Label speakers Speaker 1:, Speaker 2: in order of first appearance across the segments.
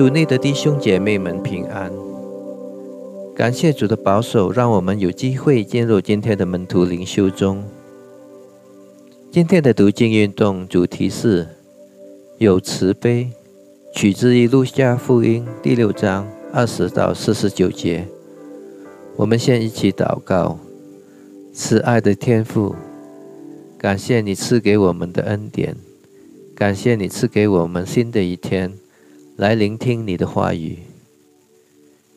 Speaker 1: 主内的弟兄姐妹们平安。感谢主的保守，让我们有机会进入今天的门徒灵修中。今天的读经运动主题是有慈悲，取自于路加福音第六章二十到四十九节。我们先一起祷告：慈爱的天父，感谢你赐给我们的恩典，感谢你赐给我们新的一天。来聆听你的话语，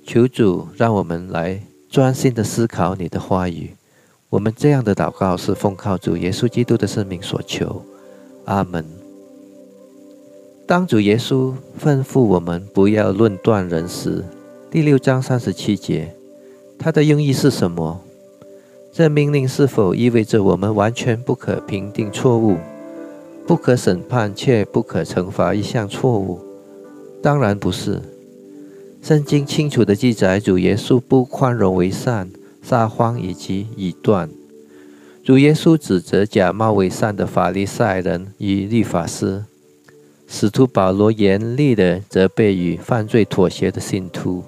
Speaker 1: 求主让我们来专心的思考你的话语。我们这样的祷告是奉靠主耶稣基督的圣名所求，阿门。当主耶稣吩咐我们不要论断人时，第六章三十七节，他的用意是什么？这命令是否意味着我们完全不可评定错误，不可审判，却不可惩罚一项错误？当然不是。圣经清楚的记载，主耶稣不宽容为善、撒谎以及以断。主耶稣指责假冒为善的法利赛人与律法师。使徒保罗严厉的责备与犯罪妥协的信徒。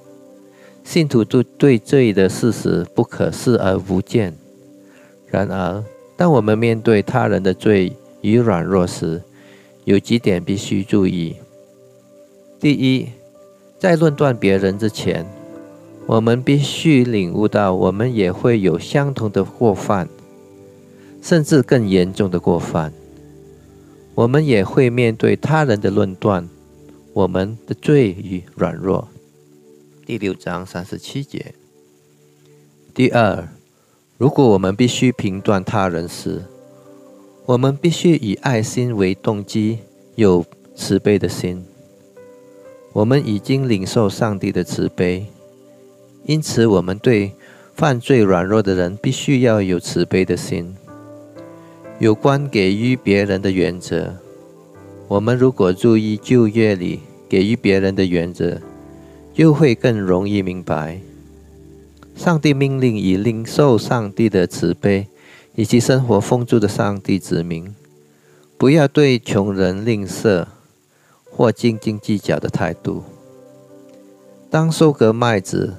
Speaker 1: 信徒都对罪的事实不可视而不见。然而，当我们面对他人的罪与软弱时，有几点必须注意。第一，在论断别人之前，我们必须领悟到，我们也会有相同的过犯，甚至更严重的过犯。我们也会面对他人的论断，我们的罪与软弱。第六章三十七节。第二，如果我们必须评断他人时，我们必须以爱心为动机，有慈悲的心。我们已经领受上帝的慈悲，因此我们对犯罪软弱的人必须要有慈悲的心。有关给予别人的原则，我们如果注意旧约里给予别人的原则，就会更容易明白。上帝命令以领受上帝的慈悲以及生活丰足的上帝子民，不要对穷人吝啬。或斤斤计较的态度。当收割麦子，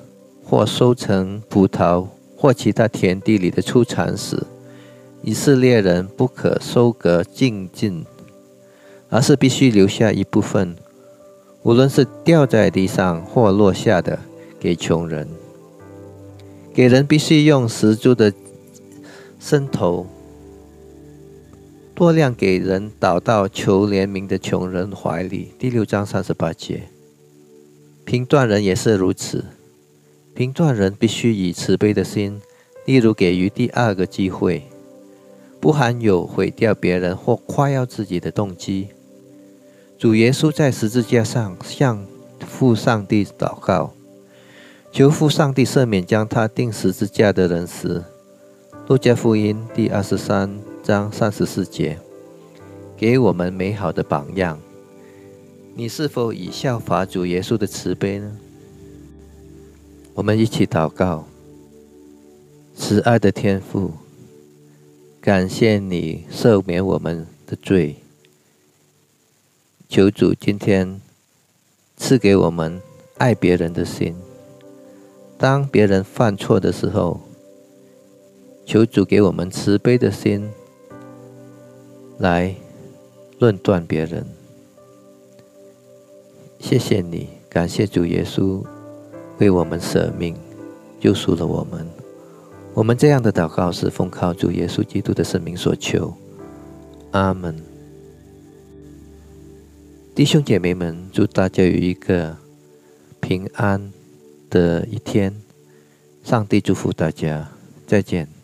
Speaker 1: 或收成葡萄，或其他田地里的出产时，以色列人不可收割尽尽，而是必须留下一部分，无论是掉在地上或落下的，给穷人。给人必须用十足的伸头。多量给人倒到求怜悯的穷人怀里。第六章三十八节。评断人也是如此。评断人必须以慈悲的心，例如给予第二个机会，不含有毁掉别人或夸耀自己的动机。主耶稣在十字架上向父上帝祷告，求父上帝赦免将他钉十字架的人时，路加福音第二十三。章三十四节，给我们美好的榜样。你是否以效法主耶稣的慈悲呢？我们一起祷告：慈爱的天父，感谢你赦免我们的罪。求主今天赐给我们爱别人的心。当别人犯错的时候，求主给我们慈悲的心。来论断别人，谢谢你，感谢主耶稣为我们舍命，救赎了我们。我们这样的祷告是奉靠主耶稣基督的圣名所求，阿门。弟兄姐妹们，祝大家有一个平安的一天，上帝祝福大家，再见。